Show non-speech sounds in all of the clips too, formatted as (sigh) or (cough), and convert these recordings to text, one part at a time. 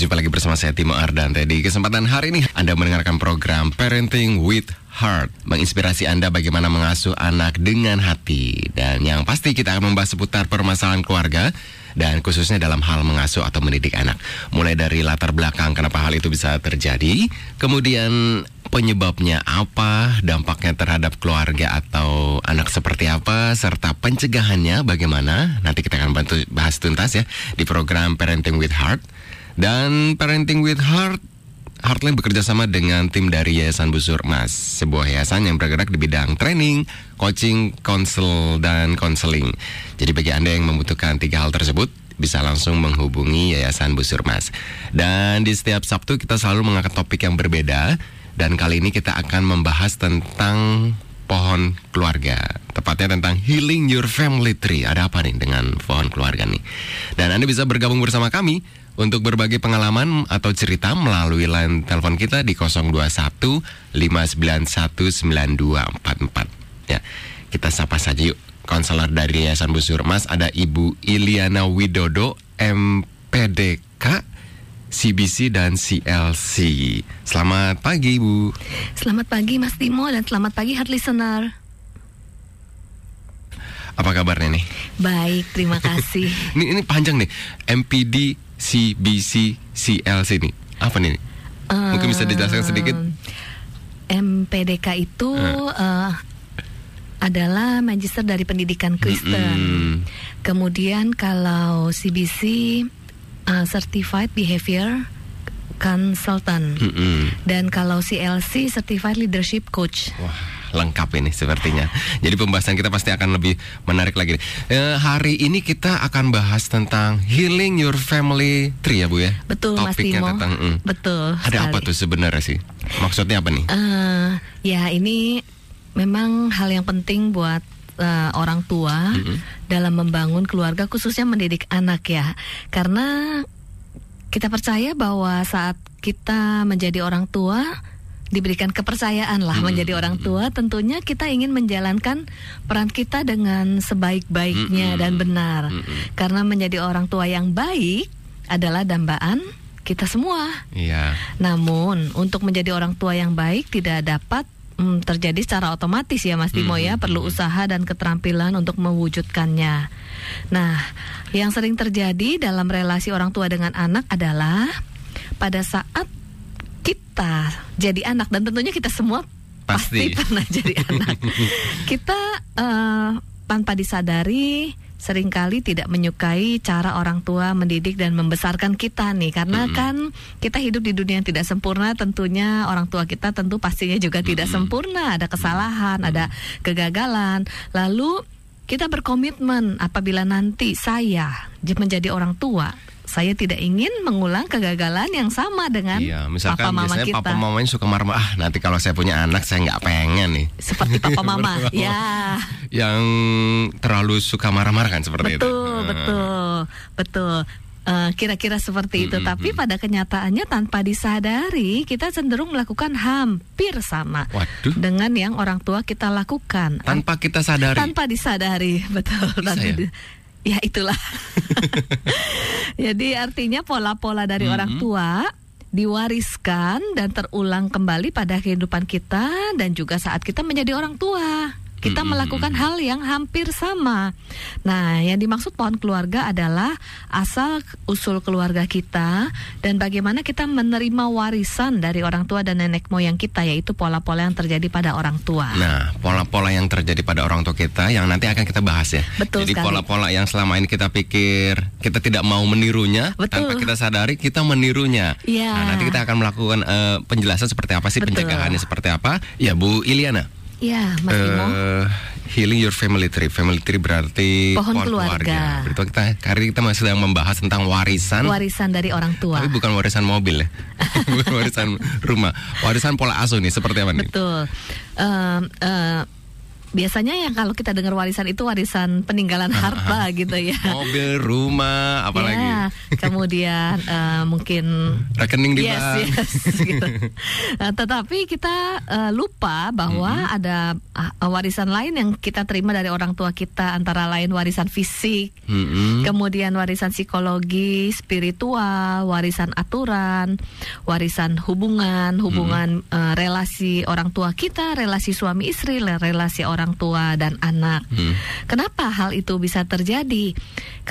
Jumpa lagi bersama saya Timo Ardante Di kesempatan hari ini Anda mendengarkan program Parenting with Heart Menginspirasi Anda bagaimana mengasuh anak dengan hati Dan yang pasti kita akan membahas seputar permasalahan keluarga dan khususnya dalam hal mengasuh atau mendidik anak. Mulai dari latar belakang kenapa hal itu bisa terjadi, kemudian penyebabnya apa, dampaknya terhadap keluarga atau anak seperti apa, serta pencegahannya bagaimana. Nanti kita akan bantu bahas tuntas ya di program Parenting with Heart. Dan Parenting with Heart Heartline bekerja sama dengan tim dari Yayasan Busur Mas, sebuah yayasan yang bergerak di bidang training, coaching, konsel, dan konseling. Jadi bagi Anda yang membutuhkan tiga hal tersebut, bisa langsung menghubungi Yayasan Busur Mas. Dan di setiap Sabtu kita selalu mengangkat topik yang berbeda, dan kali ini kita akan membahas tentang pohon keluarga. Tepatnya tentang healing your family tree. Ada apa nih dengan pohon keluarga nih? Dan Anda bisa bergabung bersama kami untuk berbagi pengalaman atau cerita melalui line telepon kita di 021 591 9244. Ya, kita sapa saja yuk. Konselor dari Yayasan Busur Mas ada Ibu Iliana Widodo MPDK CBC dan CLC. Selamat pagi, Bu. Selamat pagi Mas Timo dan selamat pagi heart listener. Apa kabarnya nih? Baik, terima (laughs) kasih. ini ini panjang nih. MPD CBC CLC nih. Apa nih? Mungkin bisa dijelaskan sedikit. MPDK itu uh. Uh, adalah Magister dari Pendidikan Kristen. Mm -hmm. Kemudian kalau CBC uh, Certified Behavior Consultant. Mm -hmm. Dan kalau CLC Certified Leadership Coach. Wah lengkap ini sepertinya. Jadi pembahasan kita pasti akan lebih menarik lagi. E, hari ini kita akan bahas tentang healing your family tree ya Bu ya. Betul Topiknya Mas Timo. Tentang, mm. Betul. Ada sekali. apa tuh sebenarnya sih? Maksudnya apa nih? Uh, ya ini memang hal yang penting buat uh, orang tua mm -hmm. dalam membangun keluarga khususnya mendidik anak ya. Karena kita percaya bahwa saat kita menjadi orang tua diberikan kepercayaan lah hmm. menjadi orang tua, tentunya kita ingin menjalankan peran kita dengan sebaik-baiknya hmm. dan benar. Hmm. Karena menjadi orang tua yang baik adalah dambaan kita semua. Iya. Namun untuk menjadi orang tua yang baik tidak dapat hmm, terjadi secara otomatis ya Mas Timo ya, perlu usaha dan keterampilan untuk mewujudkannya. Nah, yang sering terjadi dalam relasi orang tua dengan anak adalah pada saat kita jadi anak dan tentunya kita semua pasti, pasti pernah jadi anak. (laughs) Kita uh, tanpa disadari sering kali tidak menyukai cara orang tua mendidik dan membesarkan kita nih karena mm -hmm. kan kita hidup di dunia yang tidak sempurna tentunya orang tua kita tentu pastinya juga mm -hmm. tidak sempurna ada kesalahan mm -hmm. ada kegagalan lalu kita berkomitmen apabila nanti saya menjadi orang tua saya tidak ingin mengulang kegagalan yang sama dengan iya, misalkan papa mama kita. papa mamanya suka marah, ah nanti kalau saya punya anak saya nggak pengen nih. Seperti papa mama, (laughs) ya. Yang terlalu suka marah-marah kan seperti betul, itu. Betul, betul, betul. Uh, kira-kira seperti itu. Mm -hmm. Tapi pada kenyataannya tanpa disadari kita cenderung melakukan hampir sama Waduh. dengan yang orang tua kita lakukan. Tanpa kita sadari. Tanpa disadari, (laughs) betul. Bisa tanpa ya? Ya itulah. (laughs) Jadi artinya pola-pola dari mm -hmm. orang tua diwariskan dan terulang kembali pada kehidupan kita dan juga saat kita menjadi orang tua kita hmm. melakukan hal yang hampir sama. Nah, yang dimaksud pohon keluarga adalah asal usul keluarga kita dan bagaimana kita menerima warisan dari orang tua dan nenek moyang kita yaitu pola-pola yang terjadi pada orang tua. Nah, pola-pola yang terjadi pada orang tua kita yang nanti akan kita bahas ya. Betul Jadi pola-pola yang selama ini kita pikir kita tidak mau menirunya Betul. tanpa kita sadari kita menirunya. Ya. Nah, nanti kita akan melakukan uh, penjelasan seperti apa sih Betul. pencegahannya seperti apa. Ya, Bu Iliana. Ya, Mas. Uh, healing your family tree. Family tree berarti pohon, pohon keluarga. keluarga. kita hari kita masih sedang membahas tentang warisan. Warisan dari orang tua. Tapi bukan warisan mobil ya. (laughs) bukan warisan rumah. Warisan pola asuh nih seperti apa nih? Betul. Uh, uh, biasanya yang kalau kita dengar warisan itu warisan peninggalan (laughs) harta gitu ya. Mobil, rumah, apalagi. Ya, kemudian uh, (laughs) mungkin rekening di yes, bank. Yes, (laughs) gitu. uh, tetapi kita uh, lupa bahwa mm -hmm. ada uh, warisan lain yang kita terima dari orang tua kita antara lain warisan fisik, mm -hmm. kemudian warisan psikologi, spiritual, warisan aturan, warisan hubungan, hubungan mm -hmm. uh, relasi orang tua kita, relasi suami istri, relasi orang orang tua dan anak. Hmm. Kenapa hal itu bisa terjadi?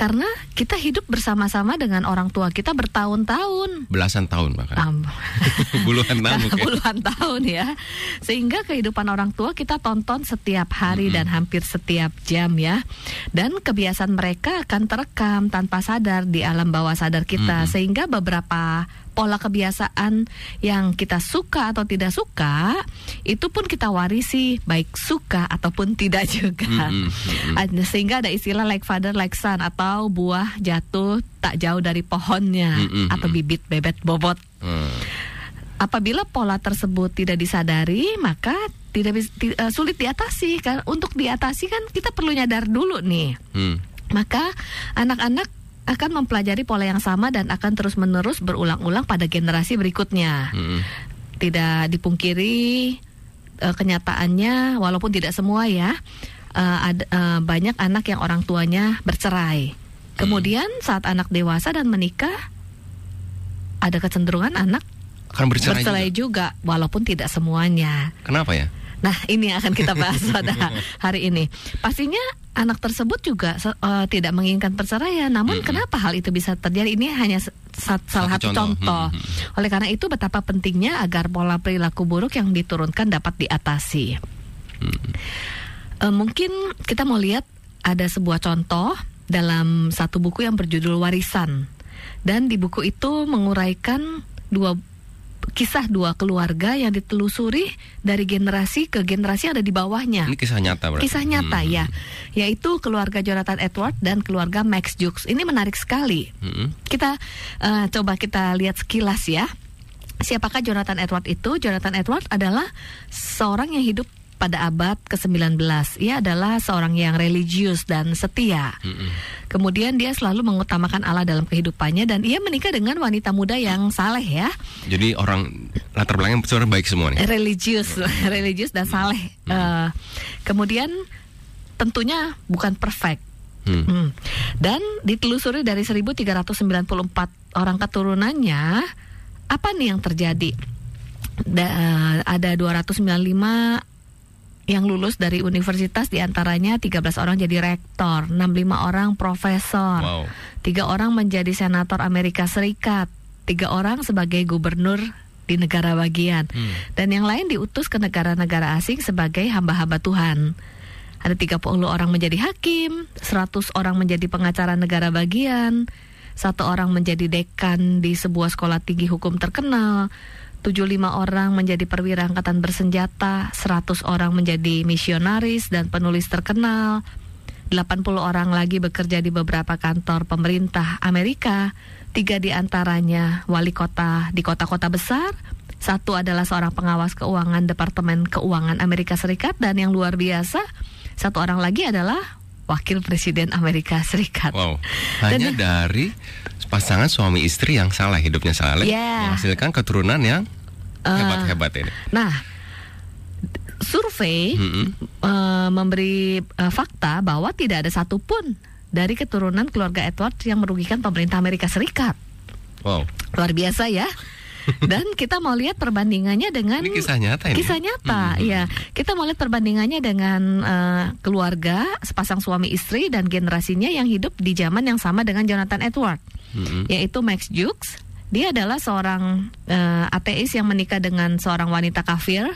Karena kita hidup bersama-sama dengan orang tua kita bertahun-tahun. Belasan tahun bahkan. Um, Puluhan (laughs) tahun. Puluhan (laughs) tahun ya. Sehingga kehidupan orang tua kita tonton setiap hari hmm. dan hampir setiap jam ya. Dan kebiasaan mereka akan terekam tanpa sadar di alam bawah sadar kita. Hmm. Sehingga beberapa pola kebiasaan yang kita suka atau tidak suka itu pun kita warisi baik suka ataupun tidak juga mm -hmm. sehingga ada istilah like father like son atau buah jatuh tak jauh dari pohonnya mm atau bibit bebet bobot mm. apabila pola tersebut tidak disadari maka tidak uh, sulit diatasi kan untuk diatasi kan kita perlu nyadar dulu nih mm. maka anak-anak akan mempelajari pola yang sama dan akan terus-menerus berulang-ulang pada generasi berikutnya. Hmm. Tidak dipungkiri uh, kenyataannya, walaupun tidak semua ya, uh, ada uh, banyak anak yang orang tuanya bercerai. Kemudian saat anak dewasa dan menikah, ada kecenderungan anak akan bercerai, bercerai juga. juga, walaupun tidak semuanya. Kenapa ya? Nah, ini yang akan kita bahas pada (laughs) hari ini. Pastinya anak tersebut juga uh, tidak menginginkan perceraian. Namun mm -hmm. kenapa hal itu bisa terjadi? Ini hanya salah satu contoh. contoh. Mm -hmm. Oleh karena itu betapa pentingnya agar pola perilaku buruk yang diturunkan dapat diatasi. Mm -hmm. uh, mungkin kita mau lihat ada sebuah contoh dalam satu buku yang berjudul Warisan. Dan di buku itu menguraikan dua kisah dua keluarga yang ditelusuri dari generasi ke generasi yang ada di bawahnya. Ini kisah nyata berarti. Kisah nyata hmm. ya, yaitu keluarga Jonathan Edward dan keluarga Max Jukes. Ini menarik sekali. Hmm. Kita uh, coba kita lihat sekilas ya. Siapakah Jonathan Edward itu? Jonathan Edward adalah seorang yang hidup pada abad ke-19. Ia adalah seorang yang religius dan setia. Mm -hmm. Kemudian dia selalu mengutamakan Allah dalam kehidupannya dan ia menikah dengan wanita muda yang saleh ya. Jadi orang latar belakangnya seorang baik semua nih. Religius, (laughs) religius dan saleh. Mm -hmm. uh, kemudian tentunya bukan perfect. Hmm. Hmm. Dan ditelusuri dari 1394 orang keturunannya, apa nih yang terjadi? Da, uh, ada 295 yang lulus dari universitas di antaranya 13 orang jadi rektor, 65 orang profesor, wow. 3 orang menjadi senator Amerika Serikat, 3 orang sebagai gubernur di negara bagian, hmm. dan yang lain diutus ke negara-negara asing sebagai hamba-hamba Tuhan. Ada 30 orang menjadi hakim, 100 orang menjadi pengacara negara bagian, satu orang menjadi dekan di sebuah sekolah tinggi hukum terkenal, 75 orang menjadi perwira angkatan bersenjata, 100 orang menjadi misionaris dan penulis terkenal, 80 orang lagi bekerja di beberapa kantor pemerintah Amerika, tiga di antaranya wali kota di kota-kota besar, satu adalah seorang pengawas keuangan Departemen Keuangan Amerika Serikat dan yang luar biasa, satu orang lagi adalah wakil presiden Amerika Serikat. Wow, (laughs) hanya dan, dari pasangan suami istri yang salah hidupnya salah yeah. menghasilkan keturunan yang uh, hebat-hebat ini. Nah, survei mm -hmm. uh, memberi uh, fakta bahwa tidak ada satupun dari keturunan keluarga Edward yang merugikan pemerintah Amerika Serikat. Wow, luar biasa ya. Dan kita mau lihat perbandingannya dengan ini kisah nyata ini. Kisah nyata, hmm. ya. Kita mau lihat perbandingannya dengan uh, keluarga sepasang suami istri dan generasinya yang hidup di zaman yang sama dengan Jonathan Edward, hmm. yaitu Max Jukes. Dia adalah seorang uh, ateis yang menikah dengan seorang wanita kafir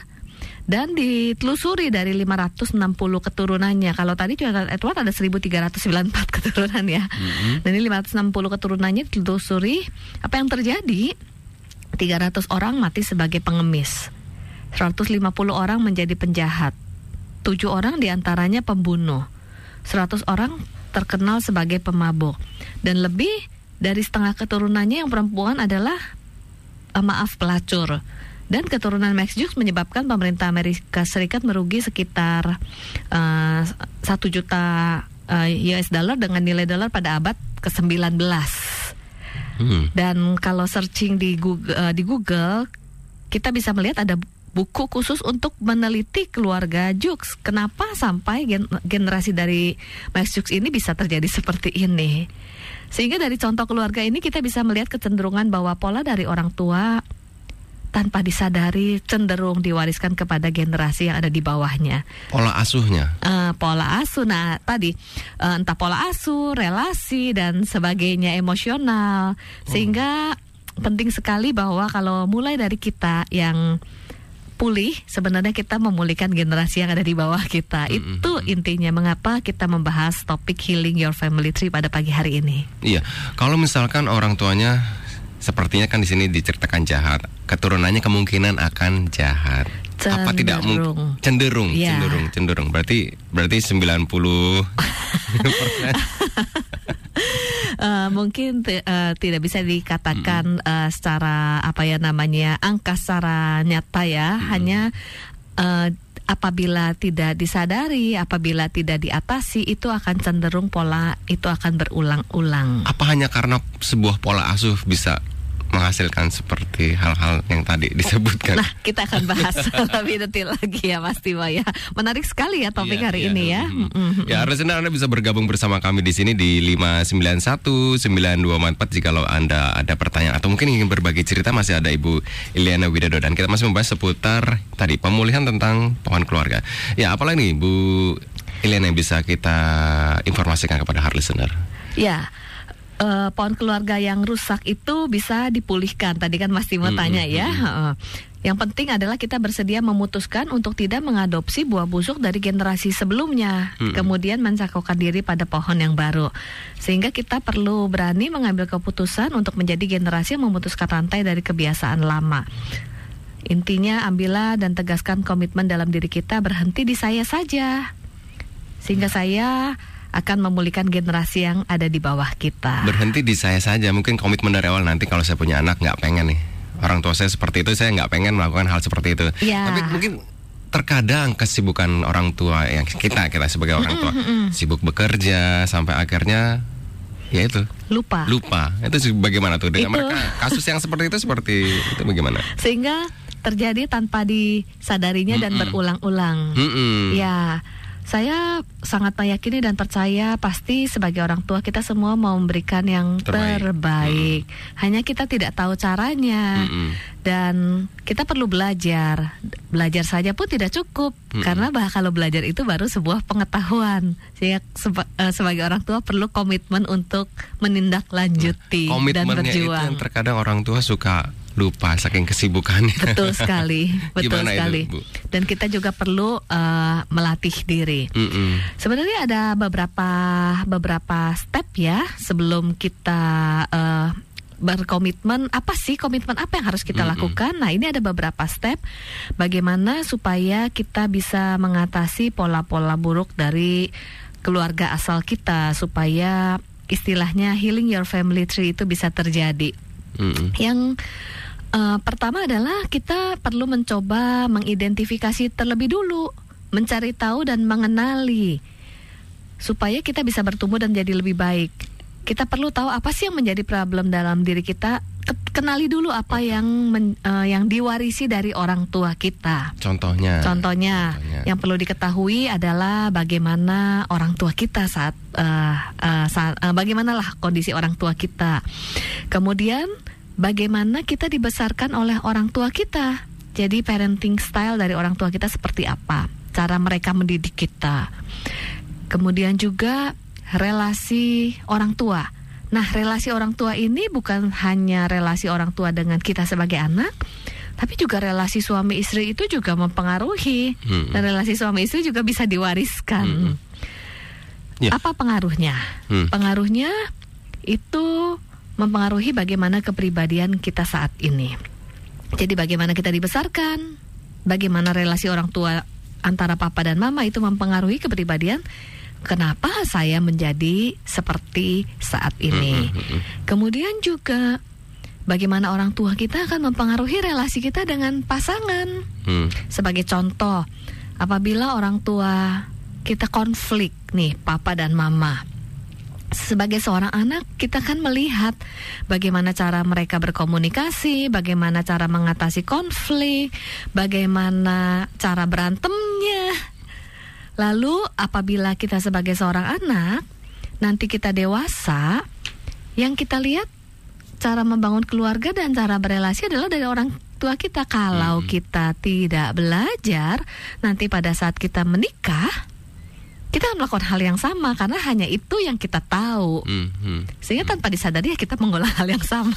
dan ditelusuri dari 560 keturunannya. Kalau tadi Jonathan Edward ada 1394 keturunan ya. Mm-hmm. Dan ini 560 keturunannya ditelusuri. Apa yang terjadi? 300 orang mati sebagai pengemis. 150 orang menjadi penjahat. 7 orang di antaranya pembunuh. 100 orang terkenal sebagai pemabuk. Dan lebih dari setengah keturunannya yang perempuan adalah uh, maaf pelacur. Dan keturunan Max Jukes menyebabkan pemerintah Amerika Serikat merugi sekitar uh, satu juta uh, US dollar dengan nilai dolar pada abad ke-19. Hmm. Dan kalau searching di Google, uh, di Google kita bisa melihat ada buku khusus untuk meneliti keluarga Jux. Kenapa sampai gen generasi dari Max Jux ini bisa terjadi (laughs) seperti ini? Sehingga dari contoh keluarga ini kita bisa melihat kecenderungan bahwa pola dari orang tua tanpa disadari cenderung diwariskan kepada generasi yang ada di bawahnya. Pola asuhnya. Uh, pola asuh. Nah, tadi uh, entah pola asuh, relasi dan sebagainya emosional. Sehingga oh. penting sekali bahwa kalau mulai dari kita yang pulih, sebenarnya kita memulihkan generasi yang ada di bawah kita. Mm -hmm. Itu intinya mengapa kita membahas topik healing your family tree pada pagi hari ini. Iya, kalau misalkan orang tuanya sepertinya kan di sini diceritakan jahat, keturunannya kemungkinan akan jahat. Cenderung. Apa tidak mungkin cenderung, ya. cenderung, cenderung. Berarti berarti 90 uh, (laughs) mungkin uh, tidak bisa dikatakan uh, secara apa ya namanya angka secara nyata ya, hmm. hanya uh, apabila tidak disadari, apabila tidak diatasi, itu akan cenderung pola itu akan berulang-ulang. Apa hanya karena sebuah pola asuh bisa menghasilkan seperti hal-hal yang tadi disebutkan. Nah, kita akan bahas (laughs) (laughs) lebih detail lagi ya Mas Timo ya. Menarik sekali ya topik ya, hari ya, ini ya. Mm-hmm. Ya, Resena Anda bisa bergabung bersama kami di sini di 591 9244 jika Anda ada pertanyaan atau mungkin ingin berbagi cerita masih ada Ibu Iliana Widodo dan kita masih membahas seputar tadi pemulihan tentang pohon keluarga. Ya, apalagi nih Bu Iliana yang bisa kita informasikan kepada hard listener? Ya, uh, pohon keluarga yang rusak itu bisa dipulihkan. Tadi kan Mas Timo hmm, tanya hmm, ya. Hmm. Yang penting adalah kita bersedia memutuskan untuk tidak mengadopsi buah busuk dari generasi sebelumnya, hmm. kemudian mencakokkan diri pada pohon yang baru. Sehingga kita perlu berani mengambil keputusan untuk menjadi generasi yang memutuskan rantai dari kebiasaan lama. Intinya ambillah dan tegaskan komitmen dalam diri kita berhenti di saya saja. Sehingga saya akan memulihkan generasi yang ada di bawah kita. Berhenti di saya saja, mungkin komitmen dari awal nanti kalau saya punya anak nggak pengen nih. Orang tua saya seperti itu, saya nggak pengen melakukan hal seperti itu. Ya. Tapi mungkin terkadang kesibukan orang tua yang kita kita sebagai orang tua sibuk bekerja sampai akhirnya ya itu lupa lupa itu bagaimana tuh dengan itu. mereka kasus yang seperti itu seperti itu bagaimana sehingga terjadi tanpa disadarinya mm -mm. dan berulang-ulang mm -mm. ya saya sangat meyakini dan percaya pasti sebagai orang tua kita semua mau memberikan yang terbaik. terbaik. Mm. Hanya kita tidak tahu caranya. Mm -mm. Dan kita perlu belajar. Belajar saja pun tidak cukup mm -mm. karena bah kalau belajar itu baru sebuah pengetahuan. Sehingga seba uh, sebagai orang tua perlu komitmen untuk menindaklanjuti nah, dan berjuang. Itu yang terkadang orang tua suka lupa saking kesibukannya. Betul (laughs) sekali, betul Gimana sekali. Itu, Bu? Dan kita juga perlu uh, melatih diri. Mm -mm. Sebenarnya ada beberapa beberapa step ya sebelum kita uh, berkomitmen apa sih komitmen apa yang harus kita mm -hmm. lakukan nah ini ada beberapa step bagaimana supaya kita bisa mengatasi pola-pola buruk dari keluarga asal kita supaya istilahnya healing your family tree itu bisa terjadi mm -hmm. yang Uh, pertama adalah kita perlu mencoba mengidentifikasi terlebih dulu, mencari tahu dan mengenali supaya kita bisa bertumbuh dan jadi lebih baik. Kita perlu tahu apa sih yang menjadi problem dalam diri kita. Kenali dulu apa yang men, uh, yang diwarisi dari orang tua kita. Contohnya. Contohnya, Contohnya. yang perlu diketahui adalah bagaimana orang tua kita saat, uh, uh, saat uh, bagaimanalah kondisi orang tua kita. Kemudian bagaimana kita dibesarkan oleh orang tua kita. Jadi parenting style dari orang tua kita seperti apa? Cara mereka mendidik kita. Kemudian juga relasi orang tua. Nah, relasi orang tua ini bukan hanya relasi orang tua dengan kita sebagai anak, tapi juga relasi suami istri itu juga mempengaruhi. Hmm. Dan relasi suami istri juga bisa diwariskan. Hmm. Yeah. Apa pengaruhnya? Hmm. Pengaruhnya itu mempengaruhi bagaimana kepribadian kita saat ini. Jadi bagaimana kita dibesarkan, bagaimana relasi orang tua antara papa dan mama itu mempengaruhi kepribadian. Kenapa saya menjadi seperti saat ini? Mm-hmm, mm-hmm. Kemudian juga bagaimana orang tua kita akan mempengaruhi relasi kita dengan pasangan. Hmm. Sebagai contoh, apabila orang tua kita konflik nih, papa dan mama. Sebagai seorang anak, kita kan melihat bagaimana cara mereka berkomunikasi, bagaimana cara mengatasi konflik, bagaimana cara berantemnya. Lalu, apabila kita sebagai seorang anak, nanti kita dewasa, yang kita lihat cara membangun keluarga dan cara berelasi adalah dari orang tua kita. Kalau Hmm. kita tidak belajar, nanti pada saat kita menikah, kita melakukan hal yang sama karena hanya itu yang kita tahu. Hmm, hmm. Sehingga tanpa disadari ya kita mengulang hal yang sama.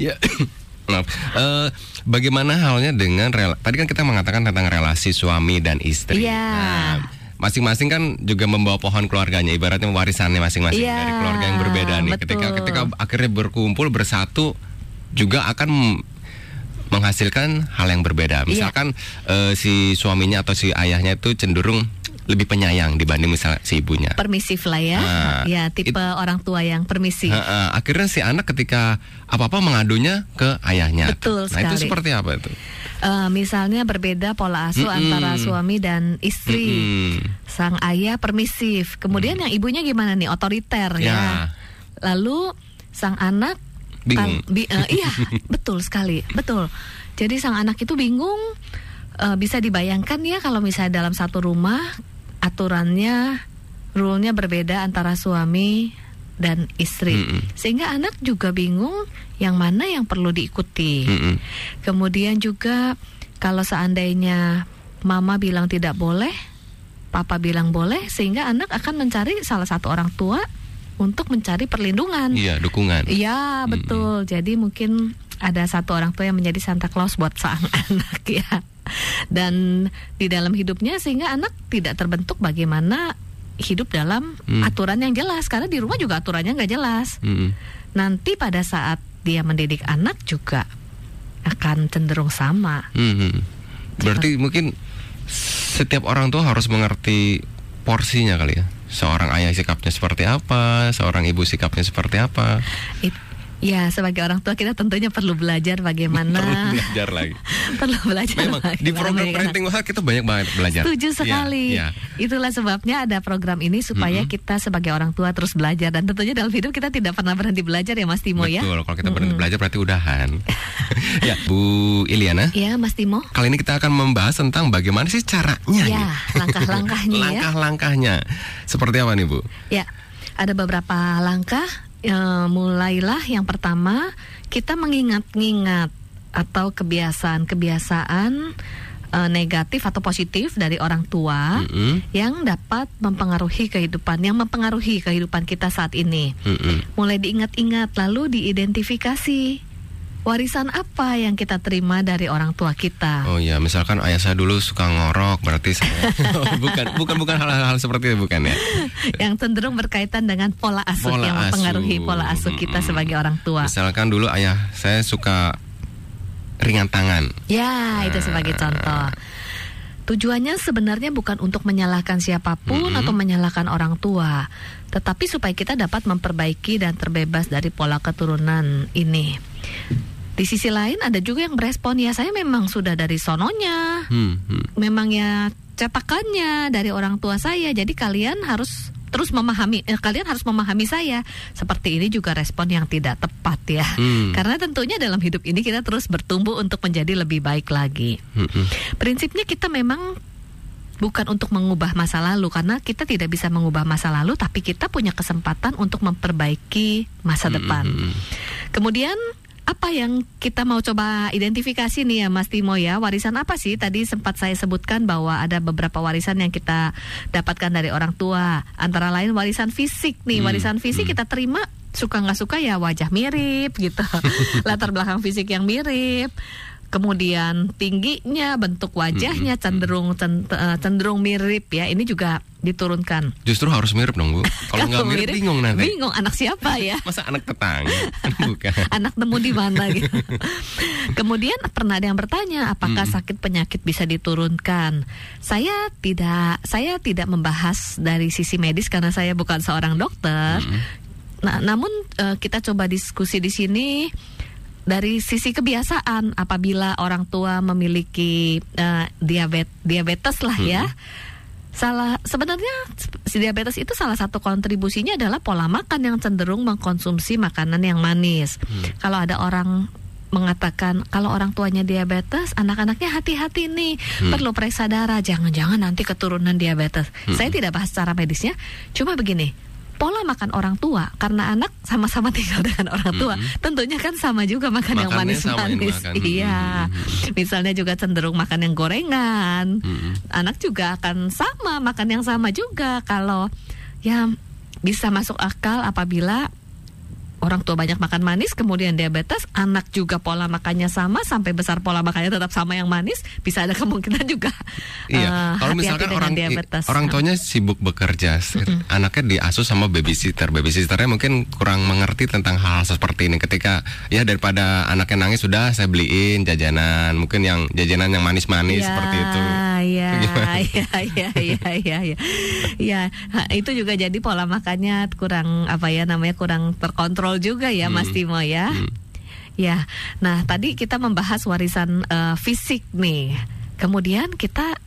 Ya, (coughs) maaf. Eh, bagaimana halnya dengan rela? Tadi kan kita mengatakan tentang relasi suami dan istri. Iya. Nah, masing-masing kan juga membawa pohon keluarganya, ibaratnya warisannya masing-masing Iya, dari keluarga yang berbeda nih. Ketika betul. ketika akhirnya berkumpul bersatu juga akan menghasilkan hal yang berbeda. Iya. Misalkan eh, si suaminya atau si ayahnya itu cenderung lebih penyayang dibanding misal si ibunya. Permisif lah ya. Nah, ya, tipe orang tua yang permisif. Heeh, akhirnya si anak ketika apa-apa mengadunya ke ayahnya. Betul Nah itu sekali. seperti apa itu? Eh, misalnya berbeda pola asuh Mm-mm. antara suami dan istri. Mm-mm. Sang ayah permisif, kemudian yang ibunya gimana nih otoriter ya. Mm. Ya. Lalu sang anak Bingung. bi- eh, iya, (laughs) betul sekali, betul. Jadi sang anak itu bingung. eh, bisa dibayangkan ya kalau misalnya dalam satu rumah aturannya, rule-nya berbeda antara suami dan istri, Mm-mm. sehingga anak juga bingung yang mana yang perlu diikuti. Mm-mm. Kemudian juga kalau seandainya mama bilang tidak boleh, papa bilang boleh, sehingga anak akan mencari salah satu orang tua untuk mencari perlindungan. Iya dukungan. Iya, betul. Jadi mungkin ada satu orang tua yang menjadi Santa Claus buat sang (laughs) anak ya. Dan di dalam hidupnya sehingga anak tidak terbentuk bagaimana hidup dalam Hmm. aturan yang jelas karena di rumah juga aturannya nggak jelas. Mm-mm. Nanti pada saat dia mendidik anak juga akan cenderung sama. Mm-mm. Berarti mungkin setiap orang tua harus mengerti porsinya kali ya. Seorang ayah sikapnya seperti apa, seorang ibu sikapnya seperti apa. It- ya sebagai orang tua kita tentunya perlu belajar Perlu bagaimana belajar lagi. (laughs) perlu belajar Memang di bagaimana program parenting Wahal kita banyak banget belajar. Setuju Iya, sekali. iya. Itulah sebabnya ada program ini supaya Mm-mm. kita sebagai orang tua terus belajar dan tentunya dalam hidup kita tidak pernah berhenti belajar ya Mas Timo ya. Betul, kalau kita berhenti Mm-mm. belajar berarti udahan. (laughs) ya, Bu Iliana. Ya Mas Timo. Kali ini kita akan membahas tentang bagaimana sih caranya Ya, nih. langkah-langkahnya ya. (laughs) Langkah-langkahnya. Seperti apa nih, Bu? Ya, ada beberapa langkah. Eh, mulailah yang pertama kita mengingat-ingat atau kebiasaan-kebiasaan eh, negatif atau positif dari orang tua Mm-mm, yang dapat mempengaruhi kehidupan, yang mempengaruhi kehidupan kita saat ini. mm-mm. Mulai diingat-ingat lalu diidentifikasi warisan apa yang kita terima dari orang tua kita. Oh iya, misalkan ayah saya dulu suka ngorok, berarti saya (laughs) bukan bukan bukan hal-hal seperti itu bukan ya. yang cenderung berkaitan dengan pola asuh Pola yang mempengaruhi asuh. pola asuh kita Mm-mm. sebagai orang tua. Misalkan dulu ayah saya suka ringan tangan. Ya, itu sebagai contoh. Tujuannya sebenarnya bukan untuk menyalahkan siapa pun Mm-mm. atau menyalahkan orang tua, tetapi supaya kita dapat memperbaiki dan terbebas dari pola keturunan ini. Di sisi lain ada juga yang berespon ya saya memang sudah dari sononya, Hmm, hmm. memang ya cetakannya dari orang tua saya. Jadi kalian harus terus memahami eh, kalian harus memahami saya. Seperti ini juga respon yang tidak tepat ya. Hmm. Karena tentunya dalam hidup ini kita terus bertumbuh untuk menjadi lebih baik lagi. Hmm, hmm. Prinsipnya kita memang bukan untuk mengubah masa lalu karena kita tidak bisa mengubah masa lalu tapi kita punya kesempatan untuk memperbaiki masa Hmm, depan. hmm, hmm. Kemudian apa yang kita mau coba identifikasi nih ya Mas Timo ya? Warisan apa sih? Tadi sempat saya sebutkan bahwa ada beberapa warisan yang kita dapatkan dari orang tua. Antara lain warisan fisik nih. Hmm, Warisan fisik hmm. kita terima suka nggak suka ya wajah mirip gitu. (laughs) Latar belakang fisik yang mirip Kemudian tingginya, bentuk wajahnya Hmm, cenderung cen- eh, cenderung mirip ya. Ini juga diturunkan. Justru harus mirip dong, Bu. (laughs) Kalau nggak Kalau mirip bingung nanti. Bingung anak siapa ya? (laughs) Masa anak tetangga? Kan (laughs) bukan. anak nemu di mana gitu. Kemudian pernah ada yang bertanya apakah Mm-mm. sakit penyakit bisa diturunkan. Saya tidak saya tidak membahas dari sisi medis karena saya bukan seorang dokter. Mm-mm. Nah, namun eh, kita coba diskusi di sini dari sisi kebiasaan apabila orang tua memiliki uh, diabet diabetes lah ya. Salah sebenarnya si diabetes itu salah satu kontribusinya adalah pola makan yang cenderung mengkonsumsi makanan yang manis. Hmm. Kalau ada orang mengatakan kalau orang tuanya diabetes, anak-anaknya hati-hati nih, hmm. perlu periksa darah, jangan-jangan nanti keturunan diabetes. Hmm. Saya tidak bahas secara medisnya, cuma begini, pola makan orang tua. Karena anak sama-sama (laughs) tinggal dengan orang tua. Mm-hmm. tentunya kan sama juga makan Makannya yang manis-manis. iya. Mm-hmm. misalnya juga cenderung makan yang gorengan. Mm-hmm. anak juga akan sama makan yang sama juga. Kalau ya bisa masuk akal apabila orang tua banyak makan manis kemudian diabetes anak juga pola makannya sama sampai besar pola makannya tetap sama yang manis bisa ada (laughs) kemungkinan juga iya. uh, kalau misalkan orang diabetes. orang tuanya sibuk bekerja mm -hmm. anaknya diasuh sama babysitter. Babysitternya mungkin kurang mengerti tentang hal, hal seperti ini. Ketika ya daripada anaknya nangis sudah saya beliin jajanan. Mungkin yang jajanan yang manis-manis ya, seperti itu. iya iya iya iya iya iya ya itu juga jadi pola makannya kurang apa ya namanya kurang terkontrol juga ya hmm. Mas Timo ya. Hmm. Ya. Nah, tadi kita membahas warisan uh, fisik nih. Kemudian kita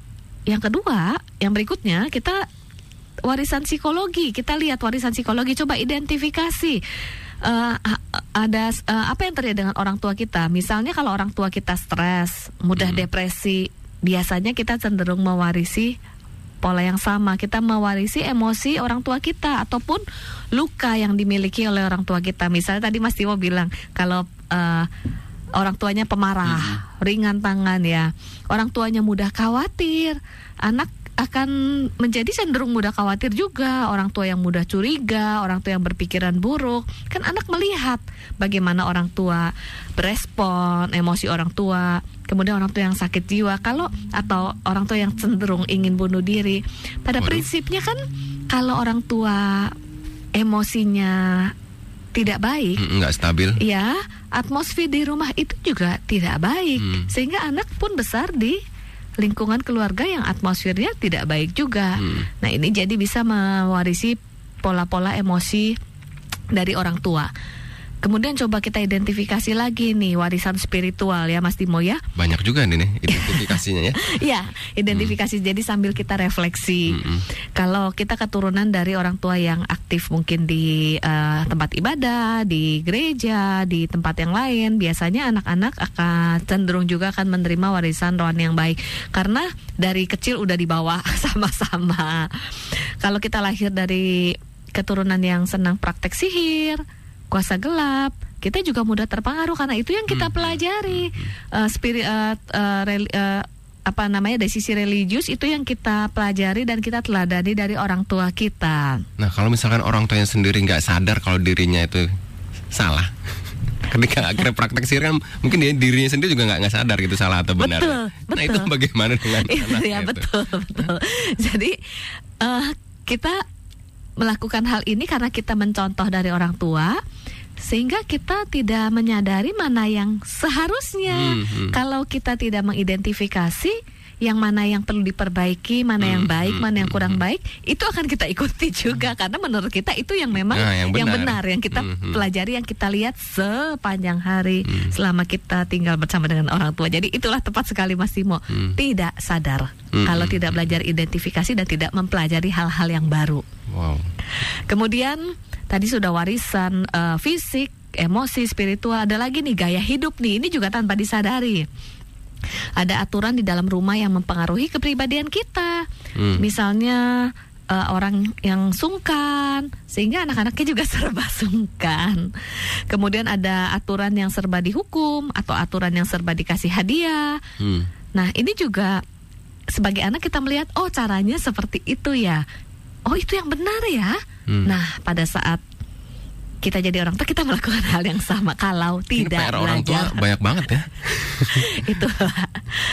yang kedua, yang berikutnya kita warisan psikologi. Kita lihat warisan psikologi coba identifikasi uh, ada uh, apa yang terjadi dengan orang tua kita. Misalnya kalau orang tua kita stres, mudah hmm. depresi, biasanya kita cenderung mewarisi pola yang sama. Kita mewarisi emosi orang tua kita ataupun luka yang dimiliki oleh orang tua kita. Misalnya tadi Mas Timo bilang kalau uh, orang tuanya pemarah, hmm. ringan tangan ya. Orang tuanya mudah khawatir, anak akan menjadi cenderung mudah khawatir juga orang tua yang mudah curiga orang tua yang berpikiran buruk kan anak melihat bagaimana orang tua berespon emosi orang tua kemudian orang tua yang sakit jiwa kalau atau orang tua yang cenderung ingin bunuh diri pada Waduh. prinsipnya kan kalau orang tua emosinya tidak baik, nggak stabil. Ya, atmosfer di rumah itu juga tidak baik, hmm. sehingga anak pun besar di lingkungan keluarga yang atmosfernya tidak baik juga. Hmm. Nah, ini jadi bisa mewarisi pola-pola emosi dari orang tua. Kemudian coba kita identifikasi lagi nih warisan spiritual ya Mas Timo ya. Banyak juga nih, nih identifikasinya ya. (laughs) Iya, identifikasi. Hmm. Jadi sambil kita refleksi. Hmm. Kalau kita keturunan dari orang tua yang aktif mungkin di uh, tempat ibadah, di gereja, di tempat yang lain, biasanya anak-anak akan cenderung juga akan menerima warisan rohani yang baik karena dari kecil udah dibawa (laughs) sama-sama. Kalau kita lahir dari keturunan yang senang praktek sihir, kuasa gelap, kita juga mudah terpengaruh karena itu yang kita hmm. pelajari uh, spirit uh, uh, reli, uh, apa namanya dari sisi religius itu yang kita pelajari dan kita teladani dari orang tua kita. Nah kalau misalkan orang tuanya sendiri nggak sadar kalau dirinya itu salah, (laughs) ketika (laughs) akhirnya praktek sihir kan mungkin dia dirinya sendiri juga nggak nggak sadar gitu salah atau benar. Betul, betul. Nah itu bagaimana dengan (laughs) anak ya betul betul. Jadi uh, kita melakukan hal ini karena kita mencontoh dari orang tua sehingga kita tidak menyadari mana yang seharusnya hmm, hmm. kalau kita tidak mengidentifikasi yang mana yang perlu diperbaiki, mana yang hmm, baik, hmm, mana yang kurang baik, itu akan kita ikuti (laughs) juga karena menurut kita itu yang memang nah, yang, benar. yang benar yang kita hmm, pelajari, yang kita lihat sepanjang hari hmm. selama kita tinggal bersama dengan orang tua. Jadi itulah tepat sekali Mas Timo, hmm. tidak sadar hmm. kalau tidak belajar identifikasi dan tidak mempelajari hal-hal yang baru. Wow. Kemudian tadi sudah warisan uh, fisik, emosi, spiritual, ada lagi nih gaya hidup nih. Ini juga tanpa disadari. Ada aturan di dalam rumah yang mempengaruhi kepribadian kita. Hmm. Misalnya uh, orang yang sungkan sehingga anak-anaknya juga (laughs) serba sungkan. Kemudian ada aturan yang serba dihukum atau aturan yang serba dikasih hadiah. Hmm. Nah, ini juga sebagai anak kita melihat oh caranya seperti itu ya oh itu yang benar ya. Hmm. Nah pada saat kita jadi orang tua kita melakukan hal yang sama kalau Ini tidak PR orang tua banyak banget ya. (laughs) itu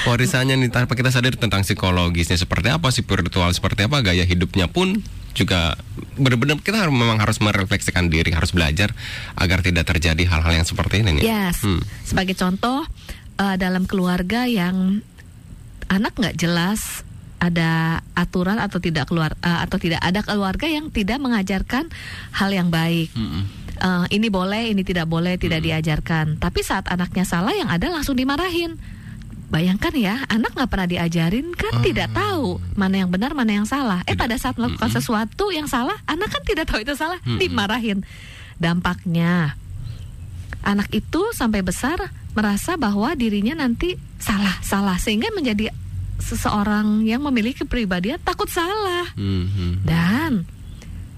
warisannya nih tanpa kita sadar tentang psikologisnya seperti apa spiritual seperti apa gaya hidupnya pun juga benar-benar kita memang harus merefleksikan diri harus belajar agar tidak terjadi hal-hal yang seperti ini nih. Yes. Hmm. Sebagai contoh uh, dalam keluarga yang anak nggak jelas ada aturan atau tidak keluar uh, atau tidak ada keluarga yang tidak mengajarkan hal yang baik. Mm -hmm. eh, ini boleh, ini tidak boleh, tidak diajarkan. Tapi saat anaknya salah, yang ada langsung dimarahin. Bayangkan ya, anak nggak pernah diajarin kan Oh. tidak tahu mana yang benar, mana yang salah. Eh Tidak. pada saat melakukan Mm-mm. sesuatu yang salah, anak kan tidak tahu itu salah, Mm-mm. dimarahin. Dampaknya, anak itu sampai besar merasa bahwa dirinya nanti salah, salah sehingga menjadi seseorang yang memiliki kepribadian takut salah Mhm. dan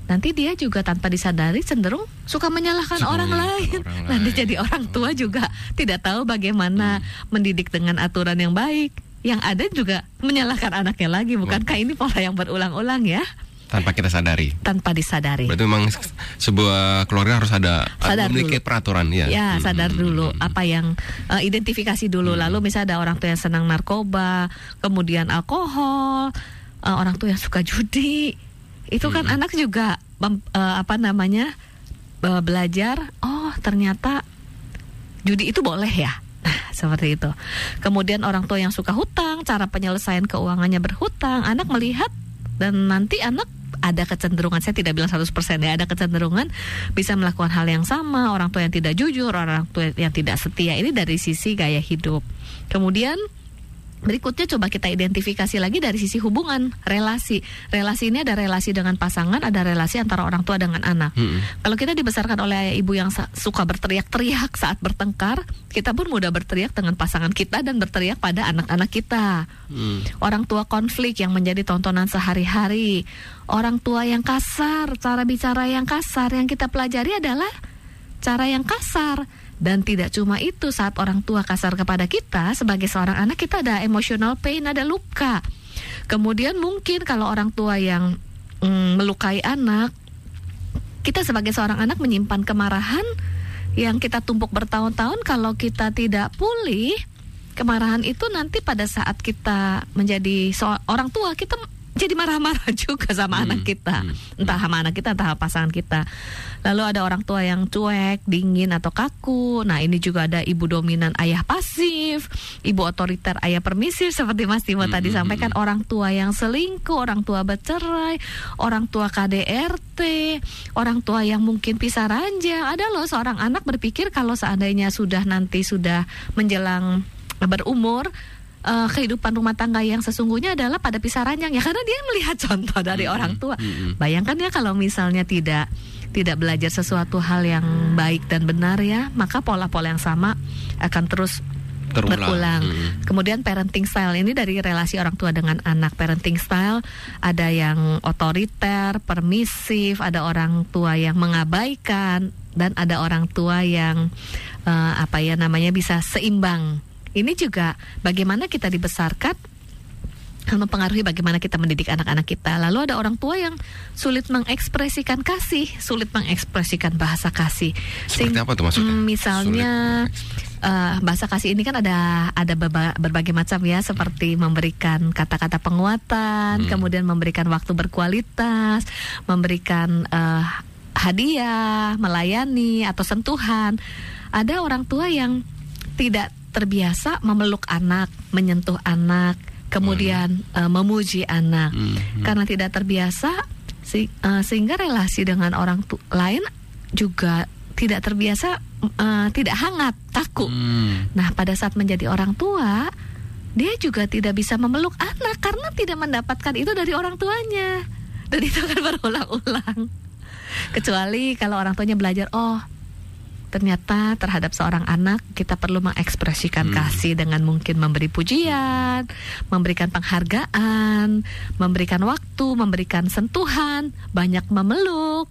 nanti dia juga tanpa disadari cenderung suka menyalahkan orang lain. orang (laughs) Nanti lain. jadi orang tua juga tidak tahu bagaimana mendidik dengan aturan yang baik. Yang ada juga menyalahkan anaknya lagi. Bukankah ini pola yang berulang-ulang ya? Tanpa kita sadari. Tanpa disadari. Berarti memang sebuah keluarga harus ada Sadar memiliki dulu. peraturan ya. Ya, Mhm. sadar dulu apa yang eh, identifikasi dulu. Lalu misalnya ada orang tua yang senang narkoba, kemudian alkohol, eh, orang tua yang suka judi. Itu kan anak juga mem- eh, apa namanya? eh, belajar, oh ternyata judi itu boleh ya. Nah, (laughs) seperti itu. Kemudian orang tua yang suka hutang, cara penyelesaian keuangannya berhutang, anak melihat dan nanti anak ada kecenderungan saya tidak bilang 100% ya ada kecenderungan bisa melakukan hal yang sama orang tua yang tidak jujur orang tua yang tidak setia. Ini dari sisi gaya hidup. Kemudian Berikutnya coba kita identifikasi lagi dari sisi hubungan, relasi. Relasi ini ada relasi dengan pasangan, ada relasi antara orang tua dengan anak. Mhm. Kalau kita dibesarkan oleh ayah ibu yang suka berteriak-teriak saat bertengkar, kita pun mudah berteriak dengan pasangan kita dan berteriak pada anak-anak kita. Mhm. Orang tua konflik yang menjadi tontonan sehari-hari, orang tua yang kasar, cara bicara yang kasar yang kita pelajari adalah cara yang kasar. Dan tidak cuma itu, saat orang tua kasar kepada kita, sebagai seorang anak kita ada emotional pain, ada luka. Kemudian mungkin kalau orang tua yang mm, melukai anak, kita sebagai seorang anak menyimpan kemarahan yang kita tumpuk bertahun-tahun kalau kita tidak pulih kemarahan itu nanti pada saat kita menjadi so- orang tua kita jadi marah-marah (laughs) juga sama Hmm, anak kita. hmm, entah sama anak kita entah pasangan kita. Lalu ada orang tua yang cuek dingin atau kaku. Nah ini juga ada ibu dominan ayah pasif ibu otoriter ayah permisif seperti Mas Timo tadi Hmm, sampaikan. orang tua yang selingkuh orang tua bercerai orang tua KDRT orang tua yang mungkin pisah ranjang. Ada loh seorang anak berpikir kalau seandainya sudah nanti sudah menjelang berumur eh, kehidupan rumah tangga yang sesungguhnya adalah pada pisah ranjang ya karena dia melihat contoh dari Mm-mm, orang tua mm-mm. bayangkan ya kalau misalnya tidak tidak belajar sesuatu hal yang baik dan benar ya maka pola-pola yang sama akan terus Terulang. berulang. Mhm. Kemudian parenting style ini dari relasi orang tua dengan anak. Parenting style ada yang otoriter, permisif, ada orang tua yang mengabaikan dan ada orang tua yang eh, apa ya namanya bisa seimbang. Ini juga bagaimana kita dibesarkan mempengaruhi bagaimana kita mendidik anak-anak kita. Lalu ada orang tua yang sulit mengekspresikan kasih, sulit mengekspresikan bahasa kasih. Seperti Sing- apa tuh maksudnya? Hmm, misalnya eh, bahasa kasih ini kan ada ada berba- berbagai macam ya, seperti memberikan kata-kata penguatan, Hmm. kemudian memberikan waktu berkualitas, memberikan eh, hadiah, melayani atau sentuhan. Ada orang tua yang tidak terbiasa memeluk anak, menyentuh anak, kemudian eh, memuji anak. Mhm. karena tidak terbiasa si- eh, sehingga relasi dengan orang lain juga tidak terbiasa eh, tidak hangat kaku Hmm. nah pada saat menjadi orang tua dia juga tidak bisa memeluk anak karena tidak mendapatkan itu dari orang tuanya. Dan itu akan (laughs) berulang-ulang. Kecuali kalau orang tuanya belajar oh ternyata terhadap seorang anak kita perlu mengekspresikan Hmm. kasih dengan mungkin memberi pujian, memberikan penghargaan, memberikan waktu, memberikan sentuhan, banyak memeluk.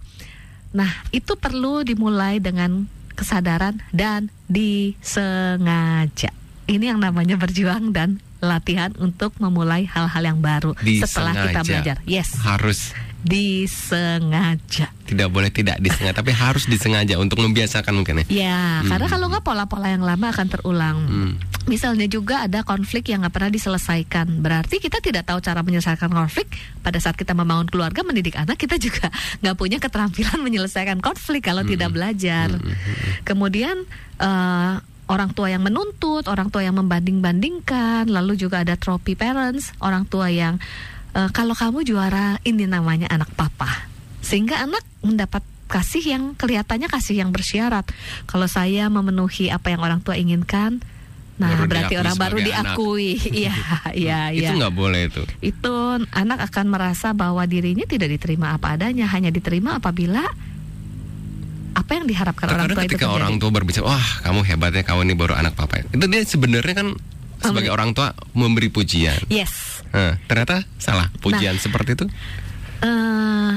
Nah, itu perlu dimulai dengan kesadaran dan disengaja. Ini yang namanya berjuang dan latihan untuk memulai hal-hal yang baru setelah kita Disengaja. belajar. Yes, Harus disengaja. tidak boleh tidak disengaja, tapi harus disengaja untuk membiasakan mungkin ya. Ya, Hmm. karena kalau nggak pola-pola yang lama akan terulang. Hmm. Misalnya juga ada konflik yang nggak pernah diselesaikan. Berarti kita tidak tahu cara menyelesaikan konflik. Pada saat kita membangun keluarga, mendidik anak, kita juga (laughs) nggak punya keterampilan menyelesaikan konflik kalau tidak belajar. Kemudian eh, orang tua yang menuntut, orang tua yang membanding-bandingkan, lalu juga ada trophy parents, orang tua yang eh, kalau kamu juara ini namanya anak papa, sehingga anak mendapat kasih yang kelihatannya kasih yang bersyarat. Kalau saya memenuhi apa yang orang tua inginkan, nah Baru berarti orang baru diakui. Iya, (laughs) iya, iya. Itu nggak boleh itu. Itu anak akan merasa bahwa dirinya tidak diterima apa adanya, hanya diterima apabila apa yang diharapkan orang Terkadang tua itu ketika orang tua berbicara, wah kamu hebatnya, kamu ini baru anak papa. Itu dia sebenarnya kan sebagai orang tua memberi pujian. Yes. Nah, ternyata salah Nah. pujian seperti itu. eh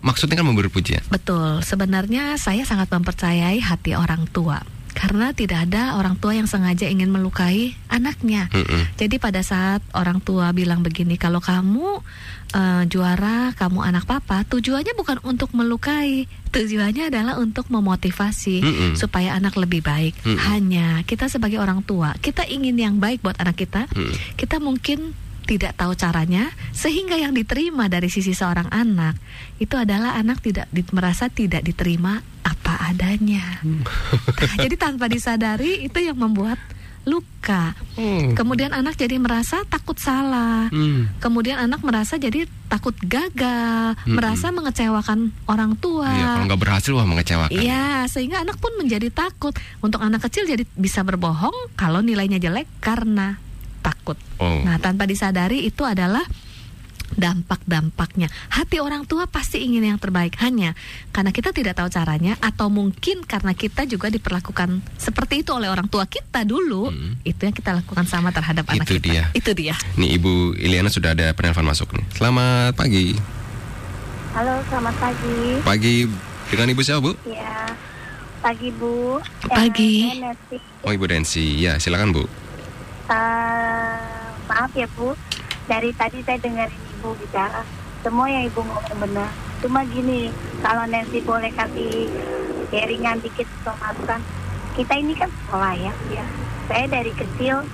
Maksudnya kan memberi pujian. Betul, sebenarnya saya sangat mempercayai hati orang tua karena tidak ada orang tua yang sengaja ingin melukai anaknya. Mm-mm. Jadi pada saat orang tua bilang begini, kalau kamu eh, juara, kamu anak papa, tujuannya bukan untuk melukai, tujuannya adalah untuk memotivasi Mm-mm. supaya anak lebih baik. Mm-mm. Hanya kita sebagai orang tua, kita ingin yang baik buat anak kita, Mm. kita mungkin tidak tahu caranya sehingga yang diterima dari sisi seorang anak itu adalah anak tidak di- merasa tidak diterima apa adanya. Nah, jadi tanpa disadari itu yang membuat luka. Hmm. Kemudian anak jadi merasa takut salah. Hmm. Kemudian anak merasa jadi takut gagal, Mm-mm. merasa mengecewakan orang tua. Iya, kalau nggak berhasil wah mengecewakan. Iya, sehingga anak pun menjadi takut. Untuk anak kecil jadi bisa berbohong kalau nilainya jelek karena takut. Oh. Nah, tanpa disadari itu adalah dampak-dampaknya. Hati orang tua pasti ingin yang terbaik hanya karena kita tidak tahu caranya atau mungkin karena kita juga diperlakukan seperti itu oleh orang tua kita dulu. Hmm. Itu yang kita lakukan sama terhadap anak Itu kita. dia. Itu dia. Nih Ibu Iliana sudah ada penelpon masuk nih. Selamat pagi. Halo, selamat pagi. Pagi dengan Ibu siapa Bu? Ya, pagi Bu. Pagi. Eh. Oh Ibu Densi. Ya silakan Bu. Maaf ya Bu, dari tadi saya dengerin Ibu bicara. Semua yang Ibu ngomong benar. Cuma gini, kalau Nancy boleh kasih sharingan dikit atau masukan. Kita ini kan sekolah ya. ya. Saya dari kecil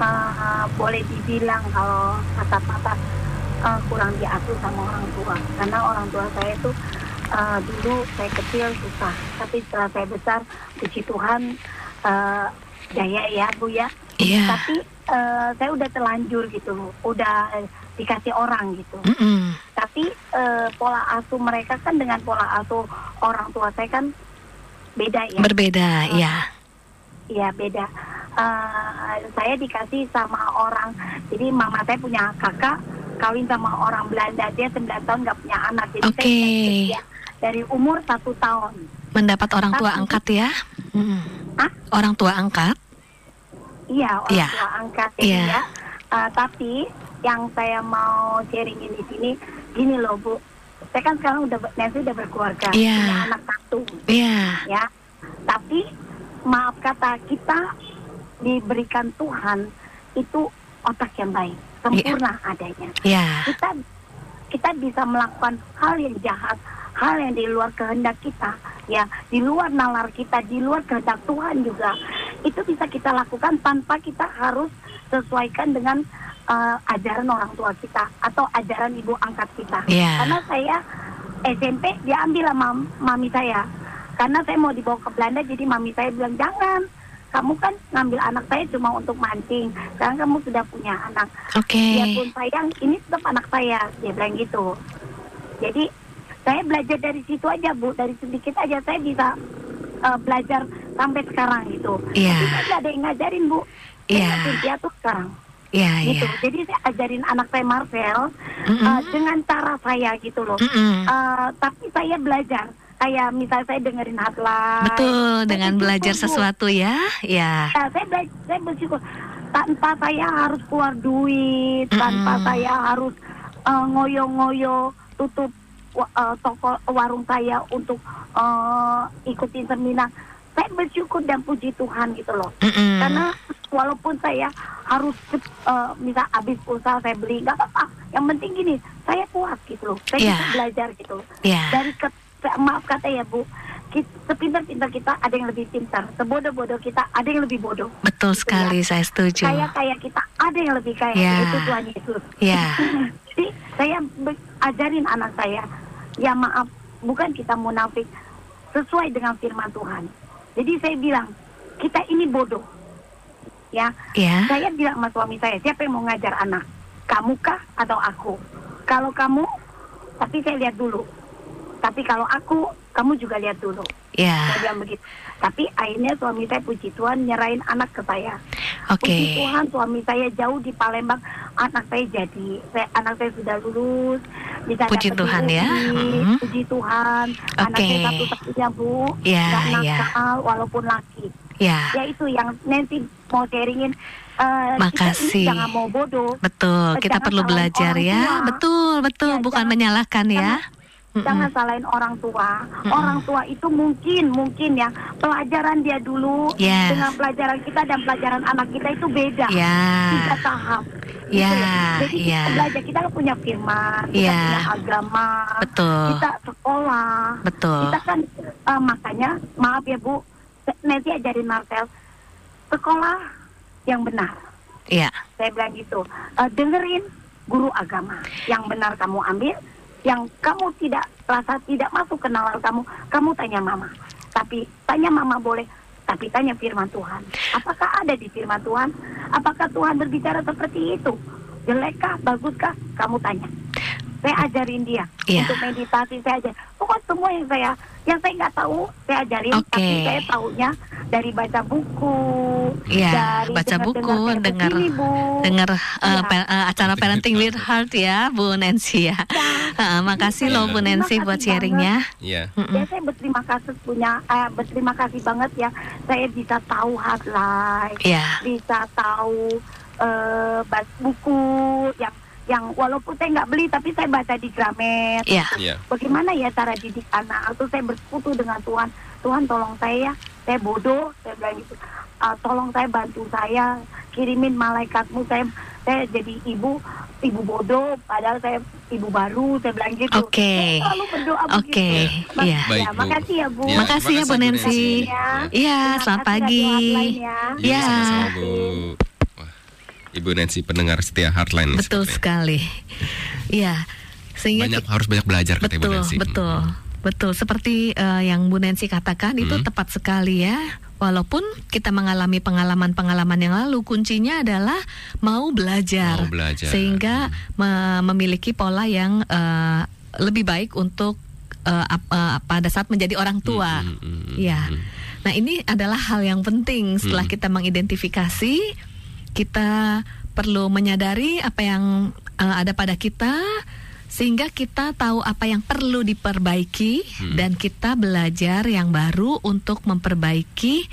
eh, boleh dibilang kalau kata-kata eh, kurang diasuh sama orang tua. Karena orang tua saya tuh eh, dulu saya kecil susah. Tapi setelah saya besar, puji Tuhan eh, jaya ya Bu ya. Iya. Tapi eh, saya udah terlanjur gitu, udah dikasih orang gitu. Mm-mm. Tapi eh, pola asuh mereka kan dengan pola asuh orang tua saya kan beda ya. Berbeda, ya. Iya beda. Eh, saya dikasih sama orang, jadi mama saya punya kakak kawin sama orang Belanda dia 9 tahun nggak punya anak, jadi saya dikasih dia dari umur satu tahun. Mendapat orang tua angkat ya. Mm. Hah? Orang tua angkat. Iya, orang Iya. tua angkat Iya. ya. Eh, tapi yang saya mau sharingin di sini, gini loh Bu, saya kan sekarang udah Nancy udah berkeluarga, Iya. punya anak satu, Iya. ya. Tapi maaf kata kita diberikan Tuhan itu otak yang baik, sempurna adanya. Iya. Kita kita bisa melakukan hal yang jahat, hal yang di luar kehendak kita, ya, di luar nalar kita, di luar kehendak Tuhan juga. Itu bisa kita lakukan tanpa kita harus sesuaikan dengan eh, ajaran orang tua kita atau ajaran ibu angkat kita. Iya. Karena saya SMP diambil sama mami saya. Karena saya mau dibawa ke Belanda, jadi mami saya bilang jangan. Kamu kan ngambil anak saya cuma untuk mancing. Sekarang kamu sudah punya anak. Oke. Biarpun sayang, ini tetap anak saya. Dia bilang gitu. Jadi saya belajar dari situ aja bu, dari sedikit aja saya bisa eh, belajar sampai sekarang gitu. Iya. Tapi saya ada yang ngajarin bu. Iya. ngajarin dia tuh sekarang. Iya, Gitu. iya. Jadi saya ajarin anak saya Marvel Mm-mm. eh, dengan cara saya gitu loh. Mm-mm. Eh, tapi saya belajar. Kayak misalnya saya dengerin hotline. Betul, dengan belajar Bu. sesuatu ya. Ya. Ya, saya belajar, saya bersyukur tanpa saya harus keluar duit, tanpa Mm-mm. saya harus eh, ngoyo-ngoyo tutup eh, toko warung saya untuk eh, ikutin seminar. Saya bersyukur dan puji Tuhan gitu loh. Mm-mm. Karena walaupun saya harus eh, misal habis usaha saya beli nggak apa-apa. Yang penting gini, saya puas gitu loh. Saya Iya. bisa belajar gitu loh. Ya. Dari ke, maaf kata ya Bu, sepintar-pintar kita ada yang lebih pintar, sebodoh-bodoh kita ada yang lebih bodoh. Betul sekali, saya setuju. Kaya-kaya kita ada yang lebih kaya, Ya. itu Tuhan Yesus. Ya. Jadi saya ajarin anak saya, ya maaf, bukan kita munafik, sesuai dengan firman Tuhan. Jadi saya bilang, kita ini bodoh. Ya, Ya. saya bilang sama suami saya, siapa yang mau ngajar anak? Kamu kah atau aku? Kalau kamu, tapi saya lihat dulu. Tapi kalau aku, kamu juga lihat dulu. Ya. Saya bilang begitu. Tapi akhirnya suami saya puji Tuhan nyerahin anak ke saya. Oke. Puji Tuhan suami saya jauh di Palembang, anak saya jadi, saya, anak saya sudah lulus, bisa Puji dapat Tuhan ya. UI, Mm. Puji Tuhan, anak Oke. saya satu-satunya bu, Ya, ya. nakal walaupun laki. Ya. Ya itu yang Nancy mau sharingin. eh, Makasih. Kita jangan mau bodoh. Betul, kita Jangan perlu belajar ya. tua. Betul, betul, Ya, bukan jangan- menyalahkan ya. Jangan- Mm-mm. Jangan salahin orang tua. Orang tua itu mungkin, mungkin ya pelajaran dia dulu Yes. dengan pelajaran kita dan pelajaran anak kita itu beda. Ya. Tiga tahap. Ya, Gitu Jadi ya. kita belajar kita kan punya firman, kita Ya. punya agama, Betul. kita sekolah. Betul. Kita kan eh, makanya maaf ya Bu, nanti ajarin Marcel sekolah yang benar. Ya. Saya bilang gitu. Eh, dengerin guru agama yang benar kamu ambil, yang kamu tidak rasa tidak masuk ke nalar kamu, kamu tanya mama. Tapi tanya mama boleh, tapi tanya firman Tuhan. Apakah ada di firman Tuhan? Apakah Tuhan berbicara seperti itu? Jelekkah, baguskah? Kamu tanya. Saya ajarin dia Iya. untuk meditasi saya ajar. Pokoknya semua yang saya yang saya nggak tahu saya ajarin, Oke. tapi saya tahunya dari baca buku, Iya, dari baca dengar-dengar buku, dengar dengar uh, Iya. pe- uh, acara Parenting with Heart ya, Bu Nancy ya. Uh, makasih loh Bu Terima Nancy buat sharingnya. Iya. Mm-mm. Ya saya berterima kasih punya eh, berterima kasih banget ya saya bisa tahu hard life, Ya, bisa tahu eh bas- buku yang yang walaupun saya nggak beli tapi saya baca di Gramet. ya, Iya. Bagaimana ya cara didik anak? Atau saya bersekutu dengan Tuhan. Tuhan tolong saya ya. Saya bodoh, saya bilang gitu. "Ah, tolong saya bantu saya kirimin malaikatmu saya saya jadi ibu ibu bodoh padahal saya ibu baru saya bilang gitu. Oke. Saya selalu berdoa Oke, iya. Baik, ya, makasih ya Bu. Ya, Makasih ya, Bu Nancy. Ya. Iya, Terima selamat kasih pagi. Hotline ya. Iya, Ya. Ibu Nancy pendengar setia Heartline. betul sepertinya. sekali. Iya, sehingga Banyak harus banyak belajar kata Ibu betul, Nancy. betul, betul. Seperti eh, yang Bu Nancy katakan itu Hmm. tepat sekali ya. Walaupun kita mengalami pengalaman-pengalaman yang lalu, kuncinya adalah mau belajar, Mau belajar. sehingga me- memiliki pola yang eh, lebih baik untuk ap- eh, pada saat menjadi orang tua. Hmm, hmm, hmm, Ya. hmm. Nah, ini adalah hal yang penting setelah Hmm. kita mengidentifikasi, kita perlu menyadari apa yang eh, ada pada kita sehingga kita tahu apa yang perlu diperbaiki Hmm. dan kita belajar yang baru untuk memperbaiki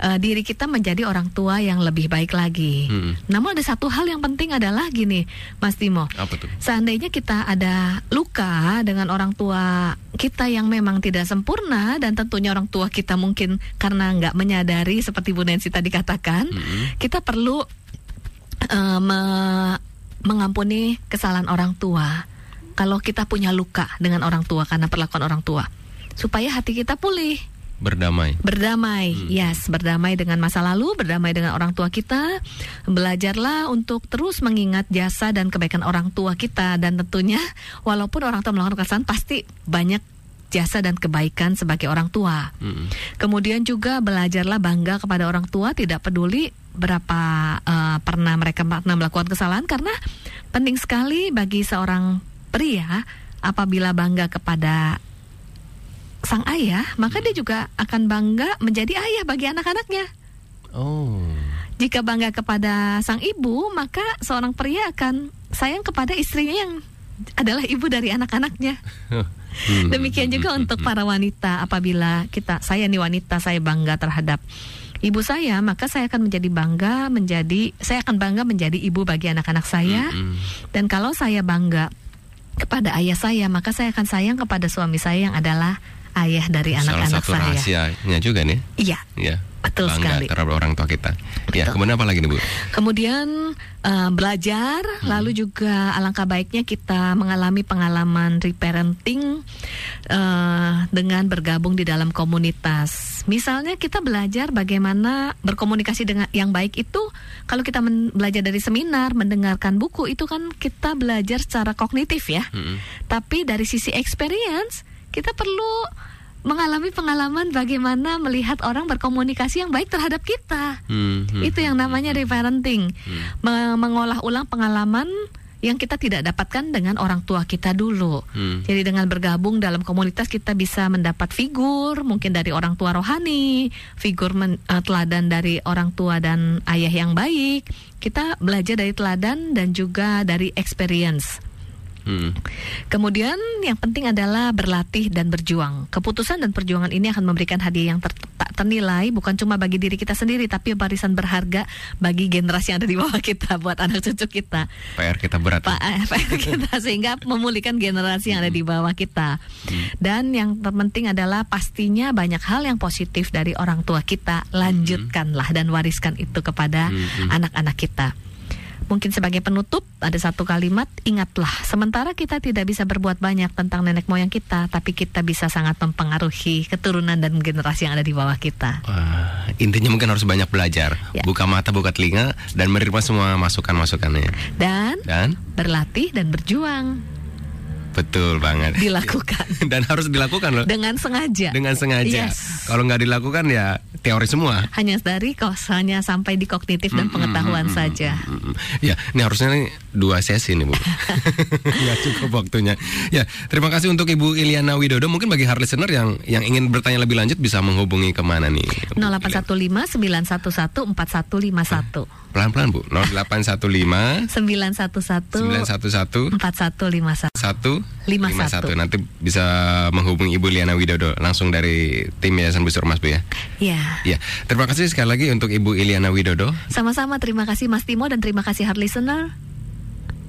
eh, diri kita menjadi orang tua yang lebih baik lagi. Hmm. Namun ada satu hal yang penting adalah gini, Mas Timo. Apa tuh? Seandainya kita ada luka dengan orang tua kita yang memang tidak sempurna dan tentunya orang tua kita mungkin karena nggak menyadari seperti Bu Nancy tadi katakan, Hmm. kita perlu eh, me- mengampuni kesalahan orang tua. Kalau kita punya luka dengan orang tua karena perlakuan orang tua, supaya hati kita pulih Berdamai. berdamai, Hmm. yes, berdamai dengan masa lalu, berdamai dengan orang tua kita. Belajarlah untuk terus mengingat jasa dan kebaikan orang tua kita dan tentunya walaupun orang tua melakukan kesalahan pasti banyak jasa dan kebaikan sebagai orang tua. Hmm. Kemudian juga belajarlah bangga kepada orang tua, tidak peduli berapa eh, pernah mereka pernah melakukan kesalahan karena penting sekali bagi seorang pria apabila bangga kepada sang ayah, maka dia juga akan bangga menjadi ayah bagi anak-anaknya. Oh. Jika bangga kepada sang ibu, maka seorang pria akan sayang kepada istrinya yang adalah ibu dari anak-anaknya. Hmm. Demikian juga untuk para wanita apabila kita saya nih wanita saya bangga terhadap ibu saya, maka saya akan menjadi bangga menjadi saya akan bangga menjadi ibu bagi anak-anak saya. Hmm. Dan kalau saya bangga kepada ayah saya, maka saya akan sayang kepada suami saya yang adalah ayah dari Salah anak-anak satu saya. rahasianya juga nih. Iya, Ya. Betul Bangga sekali. terhadap orang tua kita. Ya, Betul. kemudian apa lagi nih Bu? Kemudian eh, belajar, lalu juga alangkah baiknya kita mengalami pengalaman reparenting eh, dengan bergabung di dalam komunitas. Misalnya kita belajar bagaimana berkomunikasi dengan yang baik itu kalau kita men- belajar dari seminar, mendengarkan buku itu kan kita belajar secara kognitif ya. Hmm. Tapi dari sisi experience kita perlu mengalami pengalaman bagaimana melihat orang berkomunikasi yang baik terhadap kita. Hmm, hmm, Itu yang namanya reparenting. Hmm. Me- mengolah ulang pengalaman yang kita tidak dapatkan dengan orang tua kita dulu. Hmm. Jadi dengan bergabung dalam komunitas kita bisa mendapat figur mungkin dari orang tua rohani, figur men, uh, teladan dari orang tua dan ayah yang baik. Kita belajar dari teladan dan juga dari experience. Hmm. Kemudian yang penting adalah berlatih dan berjuang. Keputusan dan perjuangan ini akan memberikan hadiah yang ter tak ternilai bukan cuma bagi diri kita sendiri tapi barisan berharga bagi generasi yang ada di bawah kita (laughs) buat anak cucu kita. PR kita berat. Pak ya. PR kita (laughs) sehingga memulihkan generasi yang ada di bawah kita. Dan yang terpenting adalah pastinya banyak hal yang positif dari orang tua kita. Lanjutkanlah dan wariskan itu kepada Hmm. anak-anak kita. Mungkin sebagai penutup ada satu kalimat ingatlah sementara kita tidak bisa berbuat banyak tentang nenek moyang kita tapi kita bisa sangat mempengaruhi keturunan dan generasi yang ada di bawah kita. Wah, intinya mungkin harus banyak belajar, Ya. buka mata, buka telinga, dan menerima semua masukan-masukannya. Dan Dan berlatih dan berjuang betul banget. dilakukan (laughs) dan harus dilakukan loh. dengan sengaja. Dengan sengaja. Yes. Kalau nggak dilakukan ya teori semua. hanya dari kos hanya sampai di kognitif dan pengetahuan saja. Mm-mm. Ya, ini harusnya nih dua sesi nih bu. (laughs) Nggak cukup waktunya. Ya, terima kasih untuk Ibu Iliana Widodo. Mungkin bagi hard listener yang yang ingin bertanya lebih lanjut bisa menghubungi ke mana nih? 0815 911 4151 Pelan-pelan bu. 0815 911 911 4151 satu 51. nanti bisa menghubungi Ibu Liana Widodo langsung dari tim Yayasan Busur Mas Bu ya. Ya, Ya, terima kasih sekali lagi untuk Ibu Iliana Widodo. sama-sama terima kasih Mas Timo dan terima kasih hard listener.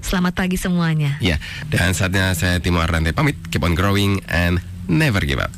Selamat pagi semuanya. Ya, dan saatnya saya Timo Ardante pamit. Keep on growing and never give up.